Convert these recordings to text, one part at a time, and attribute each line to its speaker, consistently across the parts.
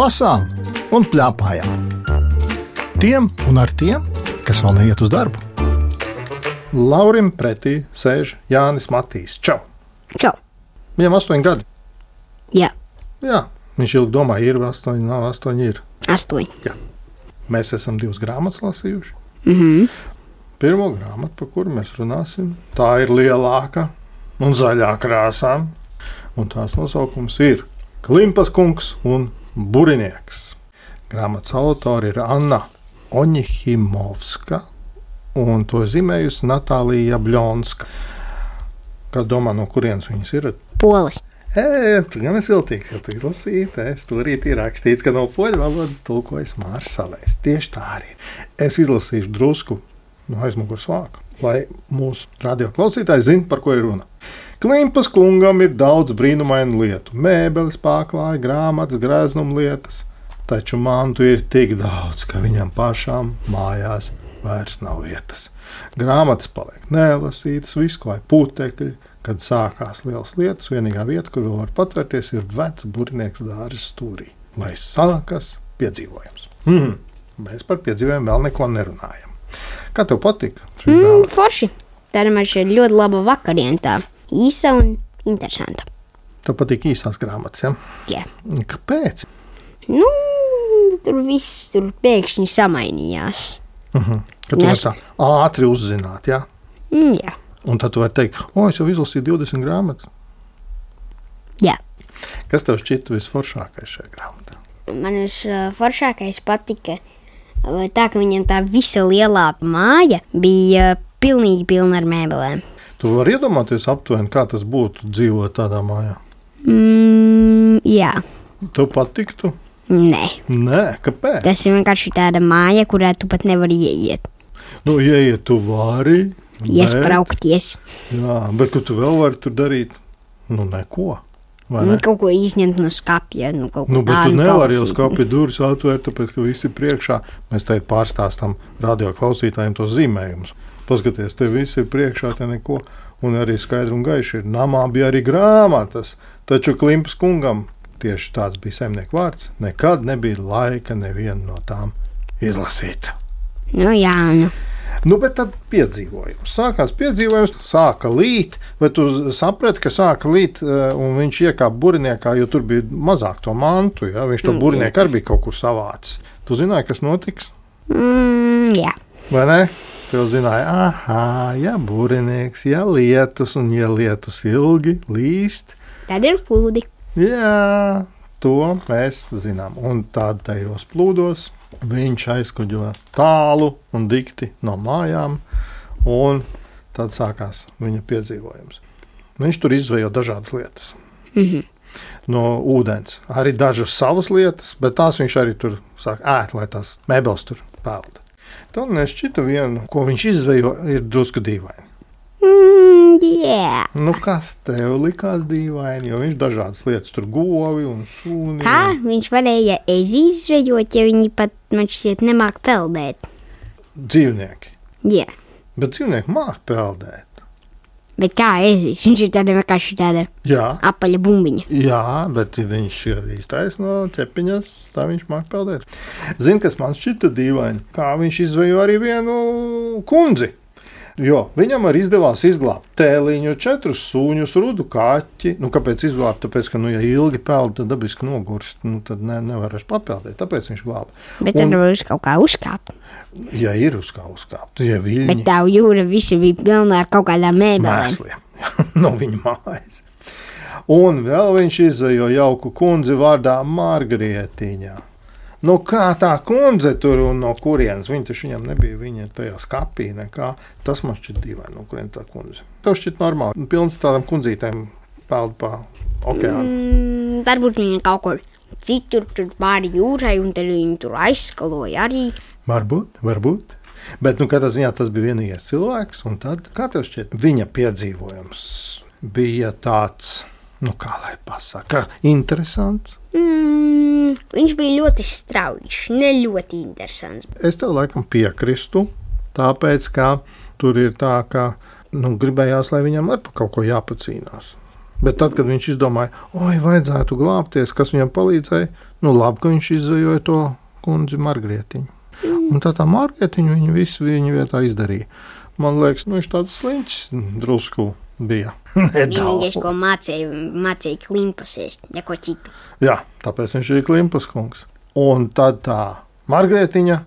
Speaker 1: lasām un plēpājām. Tiem un ar tiem, kas vēl neiet uz darbu. Laurim pretī sēž Jānis Matīs. Čau!
Speaker 2: Čau!
Speaker 1: Viņam astoņi gadi.
Speaker 2: Jā,
Speaker 1: Jā, viņš ilgi domāja, ir astoņi, nav astoņi. Ir.
Speaker 2: astoņi.
Speaker 1: Mēs esam divas grāmatas lasījuši.
Speaker 2: Mhm.
Speaker 1: Pirmā grāmata, par kuru mēs runāsim, tā ir lielāka un zaļā krāsā. Un tās nosaukums ir Klimpas kungs un Burinieks. Grāmatas autori ir Anna Oņihimovska un to zīmējusi Natālija Jablonska. Kā domā, no kurienes viņas ir?
Speaker 2: Polis.
Speaker 1: Ē, tu gan esi viltīgs, jau tu izlasīji. Es tur arī ir rakstīts, ka no poļu valodas tulkojas Mārsalēs. Tieši tā arī. Es izlasīšu drusku no aizmugures vāka, lai mūsu radioklausītāji zinātu, par ko ir runa. Klimpas kungam ir daudz brīnumainu lietu, mēbeles, pārklāja, grāmatas, greznuma lietas, taču mantu ir tik daudz, ka viņam pašām mājās vairs nav vietas. Grāmatas paliek nelasītas, visu klāja putekļi. Kad sākās liels lietas, vienīgā vieta, kur vēl var patvērties, ir vecs burnieks dārza stūrī. Lai sākas piedzīvojums. Mm. Mēs par piedzīvojumu vēl neko nerunājam. Kā tev patika?
Speaker 2: Mm, forši. Tā ir ļoti laba vakariņa. Īsa un interesanta.
Speaker 1: Tev patīk īsās grāmatas, ja?
Speaker 2: Jā.
Speaker 1: Kāpēc?
Speaker 2: Nu, tur viss tur pēkšņi samainījās.
Speaker 1: Ka tu vari
Speaker 2: Nes-
Speaker 1: tā ātri uzzināt, ja?
Speaker 2: Mm, jā.
Speaker 1: Un tad tu vari teikt, o, es jau izlasīju 20 grāmatas.
Speaker 2: jā.
Speaker 1: Kas tev šķita visforšākais šajā grāmatā?
Speaker 2: Man visforšākais patika uh, tā, ka viņam tā visa lielā māja bija uh, pilnīgi pilna ar mēbelēm.
Speaker 1: Tu vari iedomāties aptuveni, kā tas būtu dzīvot tādā mājā.
Speaker 2: Mm, jā,
Speaker 1: Tev patiktu?
Speaker 2: nē.
Speaker 1: Nē, kāpēc?
Speaker 2: Tas ir vienkārši tāda māja, kurā tu pat nevari ieiet,
Speaker 1: Nu, ieiet, tu vari.
Speaker 2: iesprāgties,
Speaker 1: Jā, bet ko tu vēl vari tur darīt? Nu, neko.
Speaker 2: Nu, kaut ko izņemt no skapja. Nu,
Speaker 1: Nu, bet tu nevari jau skāpja durvis atvērt, tāpēc, ka visi ir priekšā. Mēs te pārstāstām radio klausītājiem tos zīmējumus. Paskaties, te viss ir priekšā, te neko. Un arī skaidri un gaiši ir. Namā bija arī grāmatas, taču Klimpas kungam tieši tāds bija zemnieku vārds. Nekad nebija laika nevienu no tām izlasīt.
Speaker 2: Nu, jā, nu.
Speaker 1: Nu, bet tad piedzīvojums. Sākās piedzīvojums, sāka līt, bet tu saprati, ka sāka līt, eh, un viņš iekāpa burniekā, jo tur bija mazāk to mantu. Ja? Viņš to
Speaker 2: Mm,
Speaker 1: burnieku arī bija kaut kur savācis. Tu zināji, kas notiks?
Speaker 2: Mm, jā.
Speaker 1: Vai ne? Tev zināja, ah, ja burnieks, ja lietus, un ja lietus ilgi līst,
Speaker 2: Tad ir plūdi.
Speaker 1: jā, to mēs zinām. Un tādā tajos plūdos viņš aizkuģo tālu un dikti no mājām, un tad sākās viņa piedzīvojums. Viņš tur izvēlējās dažādas lietas.
Speaker 2: Mhm.
Speaker 1: No ūdens, arī dažas savas lietas, bet tās viņš arī tur sāk ēst, lai tās mēbeles tur pelda. Tad nešķita viena, ko viņš izvēlējās, ir drusku dīvaini.
Speaker 2: Mm, jā.
Speaker 1: Nu, kas tev likās dīvaini? Jo viņš dažādas lietas, tur govi un sūni.
Speaker 2: Kā viņš varēja izveidot, ja viņi pat, man šķiet, nemāk peldēt?
Speaker 1: Dzīvnieki.
Speaker 2: Jā.
Speaker 1: Bet dzīvnieki māca peldēt.
Speaker 2: Bet kā ezis? Viņš ir tāda vienkārši tāda
Speaker 1: Jā,
Speaker 2: apaļa bumbiņa.
Speaker 1: jā, bet viņš ir īstais no ķepiņas, tā viņš māca peldēt. Zini, kas man šķita dīvaini? Kā viņš izvēlējās arī vienu kundzi. Jo viņam arī izdevās izglābt tēliņu, četrus sūņus, rudu kaķi. Nu, kāpēc izglābt? Tāpēc, ka, nu, ja ilgi peld, tad dabiski nogurst, nu, tad ne, nevar vairs papeldēt. Tāpēc viņš glāba.
Speaker 2: Bet tad var uz kaut kā uzkāpt.
Speaker 1: Ja ir uz kā uzkāpt, ja
Speaker 2: Bet
Speaker 1: viļņi
Speaker 2: tā jūra visi bija pilna ar kaut kādām
Speaker 1: mēsliem no viņa mājas. Un vēl viņš izvēlēja jauku kundzi vārdā Margarietiņā. Nu, kā tā kundze tur un no kurienes viņa taču viņam nebija viņa tajā skapī nekā. Tas man šķiet dīvaini, no kurienes tā kundze. Tas šķiet normāli. Pilns tādām kundzītēm peld pa okeānu.
Speaker 2: Mm, varbūt viņa kaut kur citur, tur pāri jūrai, un tad viņi tur aizskaloja arī.
Speaker 1: Varbūt, varbūt. Bet, nu, katrā ziņā tas bija vienīgais cilvēks, un tad, kā tev šķiet, viņa piedzīvojums bija tāds, nu, kā lai pasaka, interesants.
Speaker 2: Mm, viņš bija ļoti strauji, ne ļoti interesants.
Speaker 1: Es tev laikam piekristu, tāpēc, ka tur ir tā, ka nu, gribējās, lai viņam ar kaut ko jāpacīnās. Bet tad, kad viņš izdomāja, oi, vajadzētu glābties, kas viņam palīdzēja, nu labi, ka viņš izdejoja to kundzi Margrietiņu. Un tā tā Margrietiņa viņa visu viņa vietā izdarīja. Man liekas, nu, viņš tāds sliņķis drusku bija.
Speaker 2: Vienīgais, ko mācīja, mācīja klimpas ēst, neko citu.
Speaker 1: Jā, tāpēc viņš ir klimpas kungs. Un tad tā Margrietiņa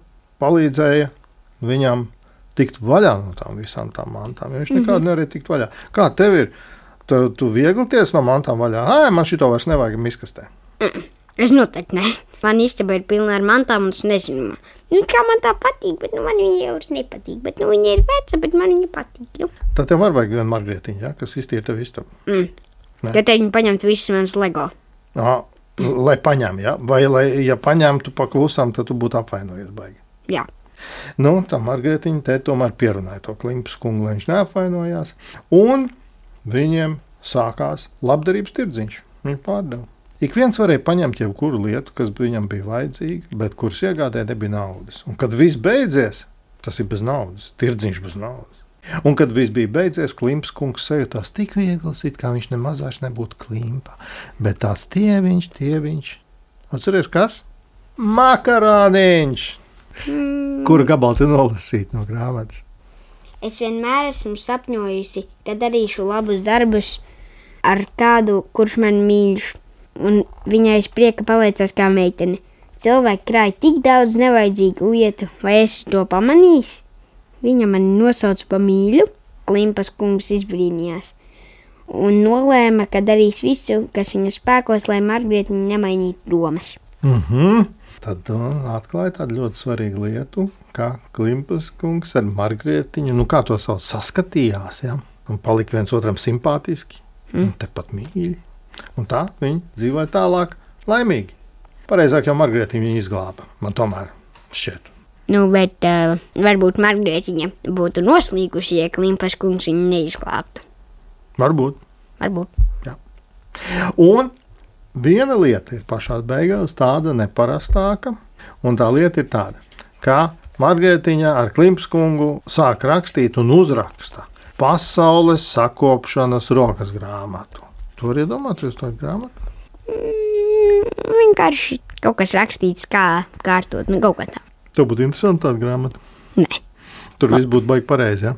Speaker 1: palīdzēja viņam tikt vaļā no tām visām tām mantām. Viņš nekādu mm -hmm. nevarēja tikt vaļā. Kā tev ir? Tu, tu viegli ties no mantām vaļā. Ai, man šito vairs nevajag miskastē.
Speaker 2: Es noteikti nē. Man istaba ir pilna ar mantām, un es nezinu, nu, kā man tā patīk. Bet nu, man viņa jau nepatīk. Bet, nu, viņa ir veca, bet man viņa patīk. Nu.
Speaker 1: Tad tev var vajag vienu margrietiņu, ja, kas iztīra tev istabu.
Speaker 2: Mm. Tad viņi paņemtu visus manus LEGO.
Speaker 1: Aha, lai paņem, ja? vai lai, ja paņemtu paklusām, tad tu būtu apvainojies baigi.
Speaker 2: Jā.
Speaker 1: Nu, tā Margaritiņa te tomēr pierunāja to klimpas kungu, lai viņš neapvainojās. Un viņiem sākās labdarības tirdziņš. Viņi pārdeva. Ik viens varēja paņemt jebkuru lietu, kas viņam bija vajadzīga, bet kuras iegādē nebija naudas. Un kad viss beidzies, tas ir bez naudas, tirdziņš bez naudas. Un kad viss bija beidzies, Klimps kungs sajūtās tik viegls, it kā viņš nemaz vairs nebūtu klimpa. Bet tās tieviņš, tieviņš, atceries kas? Makarāniņš! Kuru gabalu tu nolasīji no grāmatas?
Speaker 2: Es vienmēr esmu sapņojusi, ka darīšu labus darbus ar kādu, kurš man mīl. Un viņai es prieka paliecās kā meitene. Cilvēki krāja tik daudz nevajadzīgu lietu, vai es to pamanīju? Viņa mani nosauca par mīļu, Klimpas kungs izbrīnījās. Un nolēma, ka darīs visu, kas viņa spēkos, lai Margarita nemainītu domas.
Speaker 1: Mm -hmm. Tad atklāja tādu ļoti svarīgu lietu, kā Klimpas kungs ar Margaritiņu, nu kā to sauc, saskatījās. Ja? Un palika viens otram simpātiski, mm. un tepat mīļi. Un tā viņi dzīvoja tālāk, laimīgi. Pareizāk jau Margaritiņu viņa izglāba. Man tomēr šķiet.
Speaker 2: Nu, bet uh, varbūt Margarita būtu noslīkusi, ja Klimpas kungs viņu neizglābtu.
Speaker 1: Varbūt.
Speaker 2: Varbūt.
Speaker 1: Un viena lieta ir pašā beigās tāda neparastāka, un tā lieta ir tāda, ka Margaritiņa ar Klimskungu sāk rakstīt un uzraksta pasaules sakopšanas rokas grāmatu. Tur iedomāties to grāmatu?
Speaker 2: Mm, vienkārši kaut kas rakstīts, kā kārtot, nu, kaut kā tā.
Speaker 1: Tev būtu interesanti tāda grāmata.
Speaker 2: Nē,
Speaker 1: Tur viss būtu baigi pareizi. Ja?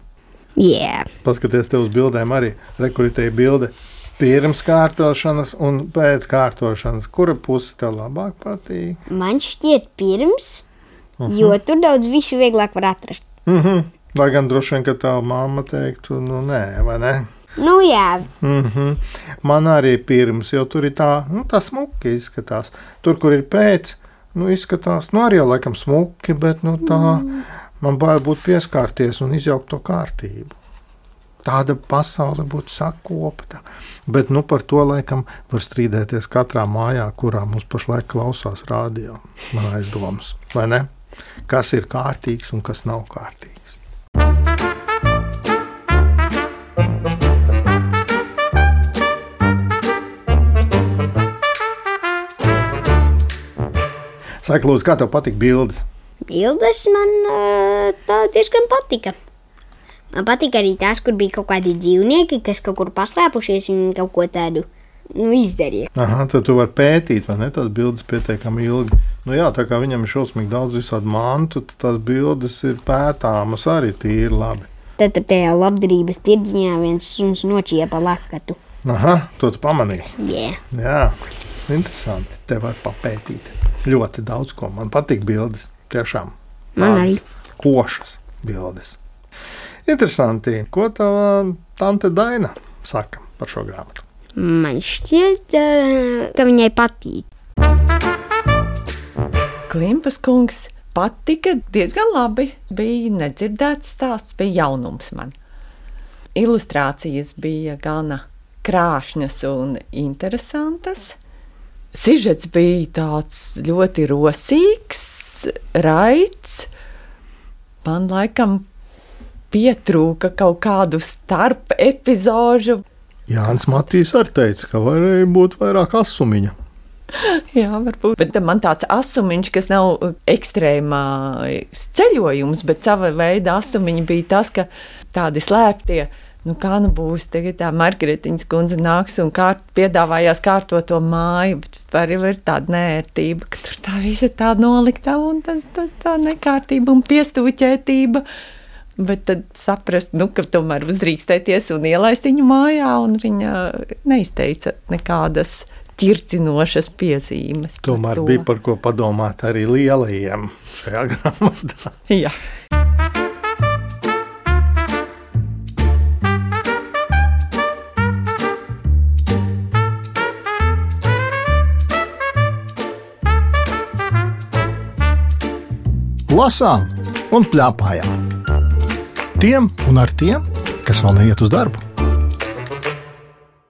Speaker 2: yeah.
Speaker 1: Paskaties, te uz bildēm arī rekuritēja bilde. Pirms kārtošanas un pēc kārtošanas. Kura puse tev labāk patīk?
Speaker 2: man šķiet, pirms, uh -huh. jo tur daudz visu vieglāk var atrast.
Speaker 1: Mm -hmm. Lai gan droši vien, ka tā mamma teiktu, nu nē, vai ne?
Speaker 2: Nu, jā,
Speaker 1: Mm -hmm. Man arī pirms, jo tur ir tā, nu, tā smuki izskatās. Tur, kur ir pēc, nu, izskatās, nu, arī jau laikam smuki, bet nu, tā mm. man bail būt pieskārties un izjaukt to kārtību. Tāda pasaule būtu sakopta. Bet nu, par to laikam var strīdēties katrā mājā, kurā mums pašlaik klausās rādio. Man aizdomas, vai ne? Kas ir kārtīgs un kas nav kārtīgs. Saka, lūdzu, kā tev patīk bildes?
Speaker 2: bildes man ā, tā diezgan patika. Man patīk arī tās, kur bija kaut kādi dzīvnieki, kas kaut kur paslēpušies un kaut ko tādu nu, izdarīja.
Speaker 1: Aha, tad tu vari pētīt, vai ne? Tās bildes pietiekami ilgi. Nu, jā, tā kā viņam ir šausmīgi daudz visādi mantu, tad tās bildes ir pētāmas arī tīri labi.
Speaker 2: Tad tur tajā labdarības tirdziņā viens suns nočiepa lakatu.
Speaker 1: Aha, to tu pamanīji.
Speaker 2: Yeah.
Speaker 1: Jā, interesanti. Te var papētīt ļoti daudz ko. Man patīk bildes. Tiešām.
Speaker 2: Man arī.
Speaker 1: Tādas Košas bildes. Interesanti. Ko tava tante Daina saka par šo grāmatu?
Speaker 2: Man šķiet, ka viņai patīk.
Speaker 3: Klimpas kungs patika diezgan labi. Bija nedzirdēts stāsts, bija jaunums man. Ilustrācijas bija gana krāšņas un interesantas. Sižets bija tāds ļoti rosīgs, raids. Man laikam pietrūka kaut kādu starp epizodu.
Speaker 1: Jānis Matīs arī teica, ka varēja būt vairāk asumiņa.
Speaker 3: Jā, varbūt. Bet man tāds asumiņš, kas nav ekstrēmā ceļojums, bet sava veida asumiņš bija tas, ka tādi slēptie Nu, kā nu būs, tagad tā Margaritiņas kundze nāks un kārt, piedāvājās kārtot to māju, bet arī ir tāda nērtība, ka tur tā visa tā nolikta un tā, tā, tā nekārtība un piestūķētība. Bet tad saprast, nu, ka tomēr uzdrīkstēties un ielaist viņu mājā, un viņa neizteica nekādas ķircinošas piezīmes. par
Speaker 1: Tomēr
Speaker 3: to.
Speaker 1: bija par ko padomāt arī lielajiem šajā grāmatā.
Speaker 3: Jā.
Speaker 1: Lasām un plēpājām. Tiem un ar tiem, kas vēl neiet uz darbu.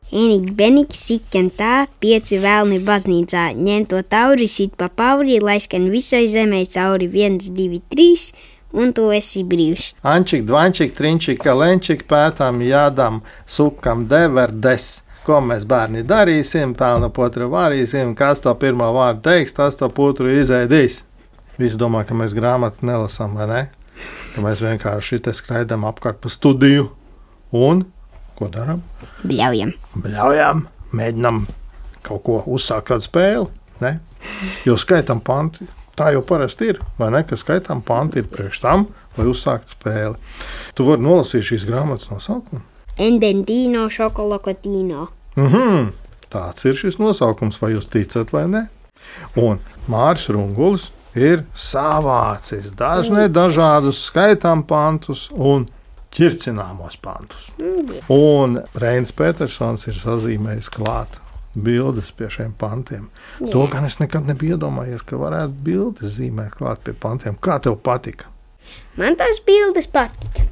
Speaker 2: Enīgi Beniks sikken tā, pieci vēlni baznīcā, ņem to tauri, sit pa pauri, lai skan visai zemē cauri, viens, divi, trīs, un tu esi brīvs.
Speaker 1: Ančik, dvančik, trinčik, kalenčik, pētām, jādām, sukam, deverdes. Ko mēs bērni darīsim, pelnu potru varīsim, kas to pirmo vārdu teiks, tas to potru izēdīs. Visi domā, ka mēs grāmatu nelasām, vai ne? Ka mēs vienkārši skraidām apkārt pa studiju un ko darām?
Speaker 2: Bļaujam.
Speaker 1: Bļaujam, mēģinām kaut ko uzsākt, kādu spēli. Ne? Jo skaitām panti. Tā jau parasti ir. Vai ne? Ka skaitām panti ir priekš tam, lai uzsāktu spēli. Tu vari nolasīt šīs grāmatas nosaukumu.
Speaker 2: Endentino šokolokotino.
Speaker 1: Mhm. Tāds ir šis nosaukums, vai jūs ticat vai nē. Un Mārcis Rungulis ir savācis dažne dažādus skaitām pantus un ķircināmos pantus. Un Reinis Petersons ir sazīmējis klāt bildes pie šiem pantiem. Jā. To gan es nekad nebiju iedomājies, ka varētu bildes zīmēt klāt pie pantiem. Kā tev patika?
Speaker 2: Man tās bildes patika.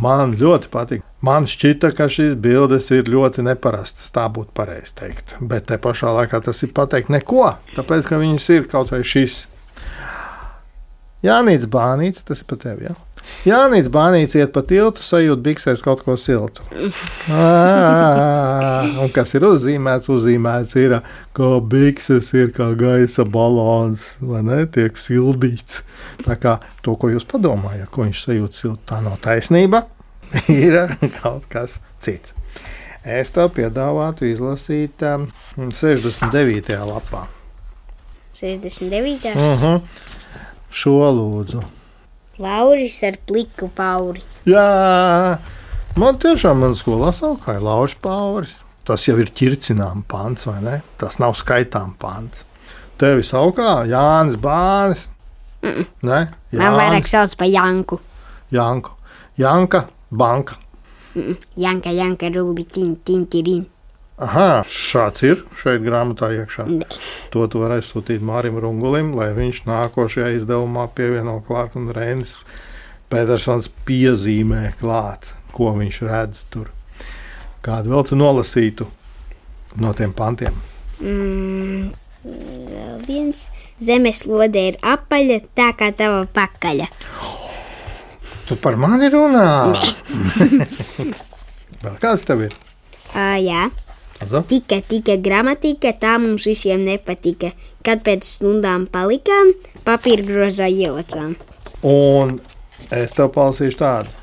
Speaker 1: Man ļoti patīk. Man šķita, ka šīs bildes ir ļoti neparastas. Tā būtu pareizi teikt. Bet te pašā laikā tas ir pateikt neko. Tāpēc, ka viņas ir kaut vai šis. Jānis Bānīts, tas ir pat tevi. Ja? Jānis Bānīts iet pa tiltu, sajūt biksēs kaut ko siltu. Ā, Un kas ir uzzīmēts? Uzzīmēts ir, ka bikses ir kā gaisa balons, vai ne? Tiek sildīts. Tā kā to, ko jūs padomājat, ko viņš sajūt siltu, tā nav taisnība. Ir kaut kas cits. Es tev piedāvātu izlasīt um, 69. lapā.
Speaker 2: 69.
Speaker 1: Uh -huh. Šo lūdzu.
Speaker 2: Lauris ar pliku pauri.
Speaker 1: Jā, man tiešām man skolā saukāja Lauris Pauris. Tas jau ir ķircinām pants, vai ne? Tas nav skaitām pants. Tevi saukā Jānis Bānis. Ne?
Speaker 2: Man vairāk sauc par Janku.
Speaker 1: Janku. Janka, banka.
Speaker 2: Janka, Janka, rulli, tin, tin, tirin.
Speaker 1: Aha, šāds ir šeit grāmatā iekšā. To tu vari aizsūtīt Mārim Rungulim, lai viņš nākošajā izdevumā pievieno klāt un Reinis Petersons piezīmē klāt, ko viņš redz tur. Kādu vēl tu nolasītu no tiem pantiem?
Speaker 2: Mm, viens zemeslode ir apaļa, tā kā tava pakaļa.
Speaker 1: Tu par mani runā? vēl kāds tev ir?
Speaker 2: Uh, jā,
Speaker 1: Lūdzu.
Speaker 2: tika, tika gramatika, tā mums visiem nepatika. Kad pēc stundām palikām, papīra grozā ielacām.
Speaker 1: Un es tev palasīšu tādu.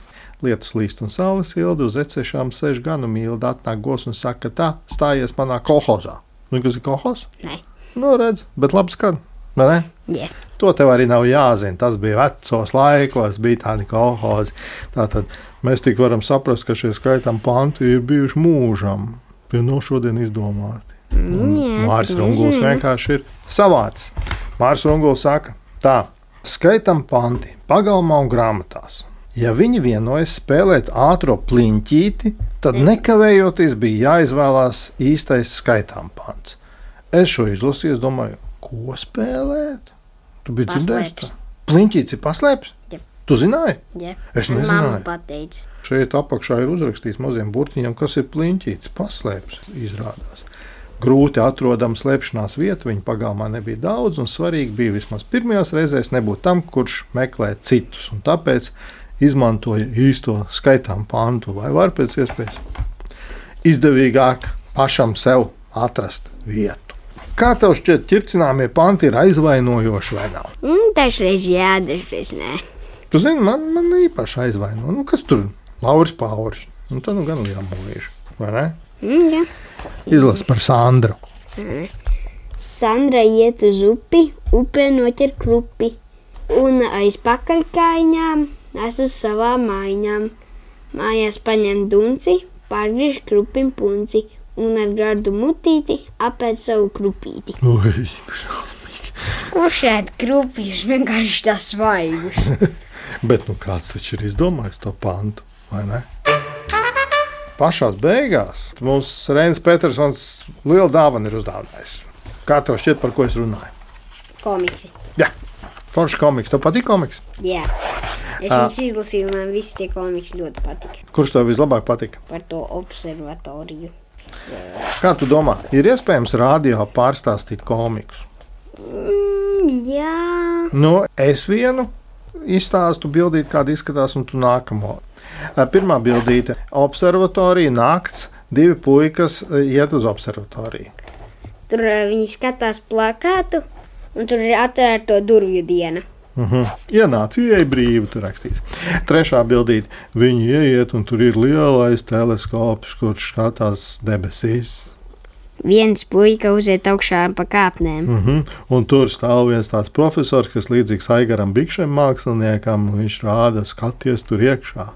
Speaker 1: Lietus līst un saules ilgi uz ecešām sēž ganu mīlīgi, atnāk gos un saka, tā stājies manā kolhozā. Nu, kas ir kolhoz?
Speaker 2: Nē,
Speaker 1: Nu, redz, bet labi skan. vai ne?
Speaker 2: jā.
Speaker 1: To tev arī nav jāzina. Tas bija vecos laikos, bija tādi kolhozi. Tātad mēs tik varam saprast, ka šie skaitām panti ir bijuši mūžam. Tie nav šodien izdomāti.
Speaker 2: jā
Speaker 1: Mārcis
Speaker 2: zinu.
Speaker 1: vienkārši ir savāds. Mārcis Runguls saka, tā, skaitam panti pagalmā un grāmatās. Ja viņi vienojas spēlēt ātrā pliņķīti, tad nekavējoties bija jāizvēlās īstais skaitām pants. Es šo izlasīju, domāju, ko spēlēt? Tu biji dzirdējis? Pliņķītis ir paslēpts? Tu zināji?
Speaker 2: Jā.
Speaker 1: Es.
Speaker 2: Mamma pateica.
Speaker 1: Šeit apakšā ir uzrakstīts maziem burtiņiem, kas ir pliņķītis, paslēpts. Izrādās. Grūti atrodama slēpšanās vieta, viņa pagalmā nebija daudz, un svarīgi bija vismaz pirmajās reizēs nebūt tam, kurš meklē citus. Tāpēc izmantoja īsto skaitām pantu, lai var pēc iespējas izdevīgāk pašam sev atrast vietu. Kā tev šķiet, ķircināmie panti ir aizvainojoši vai nav?
Speaker 2: Mm, dažreiz jā, dažreiz nē.
Speaker 1: Tu zini, man, man īpaši aizvaino. Nu, kas tur? Lauris Pauris. Un tad nu gan mūža, vai ne?
Speaker 2: Mm, jā.
Speaker 1: Izlasi par Sandru.
Speaker 2: Sandra iet uz upi, upē noķer krupi, un aiz pakaļkājām nes uz savām mājām. Mājās paņem dunci, pārgriež krupim punci, un ar gardu mutīti apēd savu krupīti.
Speaker 1: Ui,
Speaker 2: Kurš ēd krupjus vienkārši tas svaigus?
Speaker 1: bet nu kāds taču ir izdomājis to pantu, vai ne? Pašā beigās mums Reinis Petersons lielu dāvanu ir uzdāvinājis. Kā tev šķiet, par ko es runāju?
Speaker 2: Komiksi.
Speaker 1: Jā, foršs komiks. Tev patīk komiks?
Speaker 2: Jā. Es
Speaker 1: Ā.
Speaker 2: viņus izlasīju, un man visi tie komiksi ļoti patika.
Speaker 1: Kurš tev vislabāk patika?
Speaker 2: Par to observatoriju.
Speaker 1: Kā tu domā, ir iespējams rādio pārstāstīt komikus?
Speaker 2: Mm, jā.
Speaker 1: Nu, es vienu izstāstu, bildīti, kāda izskatās, un tu nākamo. Pirmā bildīte - observatorija, nakts, divi puikas iet uz observatoriju.
Speaker 2: Tur viņi skatās plakātu, un tur ir atvērto durvju diena.
Speaker 1: Uh -huh. Ienāca, ieeja brīvi, tur rakstīts. Trešā bildīte - viņi ieiet, un tur ir lielais teleskops, kurš skatās debesīs.
Speaker 2: Viens puika uziet augšā pa kāpnēm.
Speaker 1: Uh -huh. Un tur stāv viens tāds profesors, kas līdzīgs Aigaram Bikšam māksliniekam, viņš rāda, skaties tur iekšā.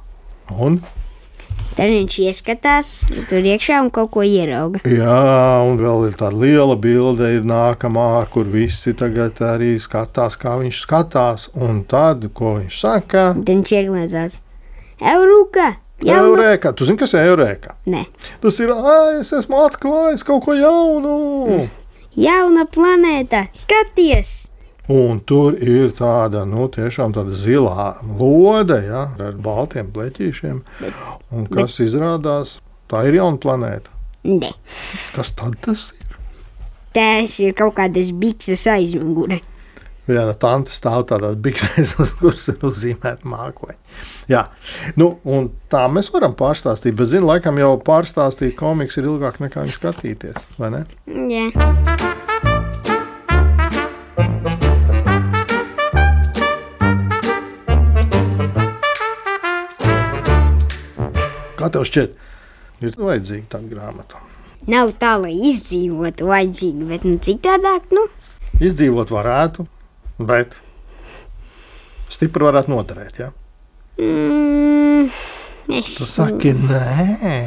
Speaker 1: Un,
Speaker 2: Tad viņš ieskatās tur iekšā un kaut ko ierauga.
Speaker 1: jā, un vēl ir tāda liela bilde, ir nākamā, kur visi tagad arī skatās, kā viņš skatās. Un tad, ko viņš saka?
Speaker 2: Tad viņš ieglēzās. Eureka! Jauna!
Speaker 1: Eureka! Tu zini, kas ir Eureka?
Speaker 2: Nē,
Speaker 1: Tas ir, ah, es esmu atklājis kaut ko jaunu.
Speaker 2: jauna planēta! Skaties!
Speaker 1: Un tur ir tāda, nu, tiešām tāda zilā lode, ja, ar baltiem pleķīšiem. Un kas izrādās, tā ir jauna planēta.
Speaker 2: Nē,
Speaker 1: Kas tad tas ir?
Speaker 2: tas ir kaut kādas bikses aizmugure.
Speaker 1: Viena tante stāv tādā biksēs, uz kuras ir uzzīmēta mākoņa. Jā, nu, un tā mēs varam pārstāstīt, bet, zinu, laikam jau pārstāstīt komiks ir ilgāk nekā viņu skatīties, vai ne?
Speaker 2: Jā,
Speaker 1: Kā tev šķiet, ir vajadzīga tāda grāmata?
Speaker 2: nav tā, lai izdzīvotu vajadzīgi, bet nu, citādāk, nu,
Speaker 1: Izdzīvot varētu, bet stipri varētu noderēt. Ja?
Speaker 2: Mm, es.
Speaker 1: Tu saki, nē,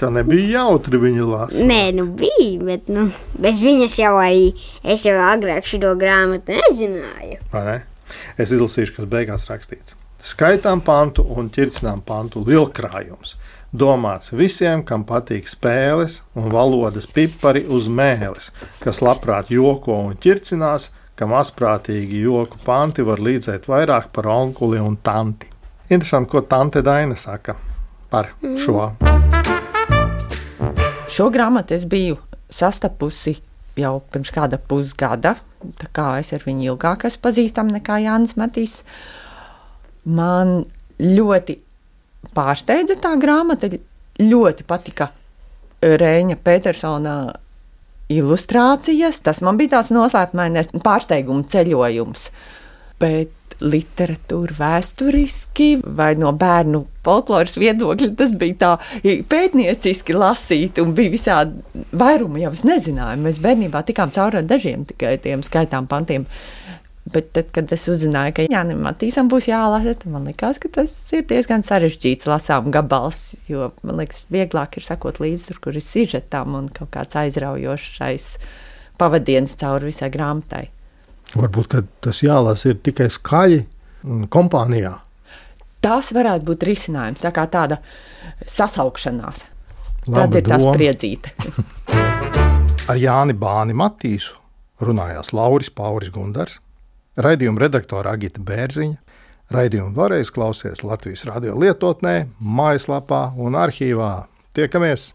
Speaker 1: tā nebija jautri viņa lasa.
Speaker 2: Nē, nu bija, bet nu, bez viņas jau arī es jau agrāk šo grāmatu nezināju.
Speaker 1: Ne? Es izlasīšu, kas beigās rakstīts. Skaitām pantu un ķircinām pantu lielkrājums. Domāts visiem, kam patīk spēles un valodas pipari uz mēles, kas labprāt joko un ķircinās, kam asprātīgi joku panti var līdzēt vairāk par onkuli un tanti. Interesanti, ko tante Daina saka par šo.
Speaker 3: Šo grāmatu es biju sastapusi jau pirms kāda pusgada. Tā kā es ar viņu ilgāk esmu pazīstama nekā Jānis Matīs. Man ļoti pārsteidza tā grāmata. Ļoti patika Reņa Petersona ilustrācijas. Tas man bija tāds noslēpumainais pārsteiguma ceļojums. Bet literatūra vēsturiski vai no bērnu folkloras viedokļa tas bija tā pētnieciski lasīt un bija visādi vairumi jau es nezināju. Mēs bērnībā tikām cauri dažiem tikai tiem skaitām pantiem. Bet tad, kad es uzzināju, ka Jānis Matīsam būs jālasa, tad man liekas, ka tas ir diezgan sarežģīts lasām gabals. Jo man liekas, vieglāk ir sakot līdzi tur, kur ir sižetam un kaut kāds aizraujošais pavadienis cauri visai grāmatai.
Speaker 1: Varbūt tas jālasa tikai skaļi kompānijā.
Speaker 3: Tas varētu būt risinājums, tā kā tāda sasaukšanās.
Speaker 1: Laba
Speaker 3: Tad ir
Speaker 1: doma.
Speaker 3: priedzīte.
Speaker 1: Ar Jāni Bāni Matīsu runājās Lauris Pauris Gundars, raidījuma redaktore Agita Bērziņa. Raidījumu varēs klausīties Latvijas radio lietotnē, mājaslapā un arhīvā. Tiekamies!